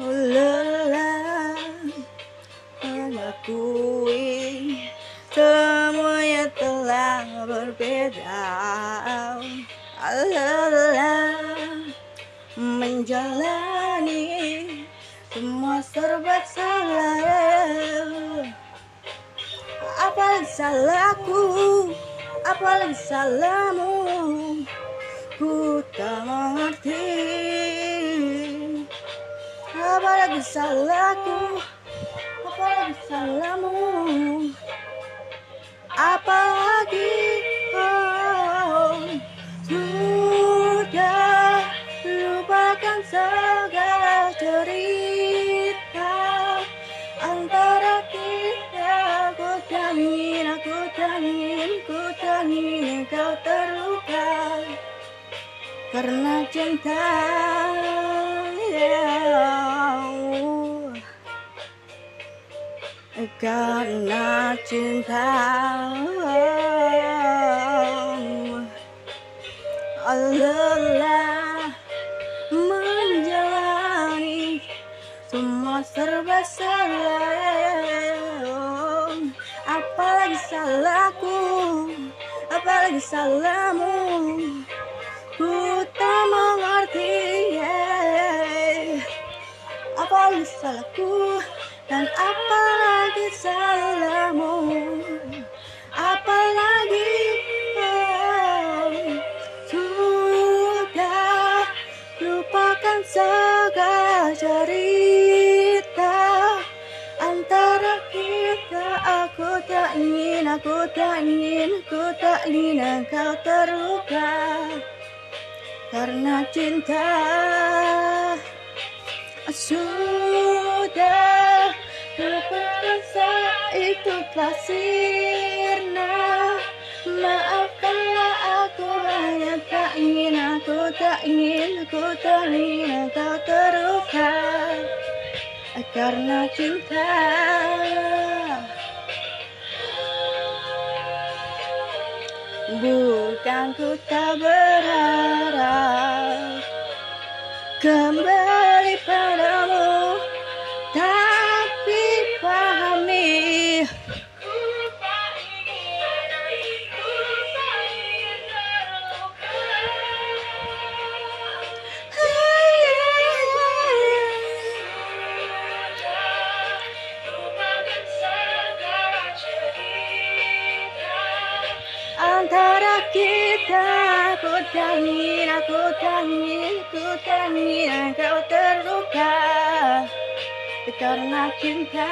lelah mengakui semuanya telah berbeda. Lelah menjalani semua serba salah. Apalagi salahku? Apalagi salahmu? Ku tak mengerti apalagi salahku apalagi salahmu apalagi oh, sudah lupakan segala cerita antara kita. Tak ingin aku ingin ku ingin kau terluka karena cinta karena cinta lelah menjalani semua serba salah apalagi salahku apalagi salahmu ku tak mengerti apalagi salahku dan apalagi salahmu? Apalagi oh, sudah lupakan segala cerita antara kita. Aku tak ingin aku tak ingin aku tak ingin engkau terluka karena cinta. Sudah itu sirna maafkanlah aku hanya tak ingin aku tak ingin aku tak ingin kau terluka. Karena cinta. Bukan ku tak berharap kembali padamu kita aku tak ingin aku aku tak ingin engkau terluka. Karena cinta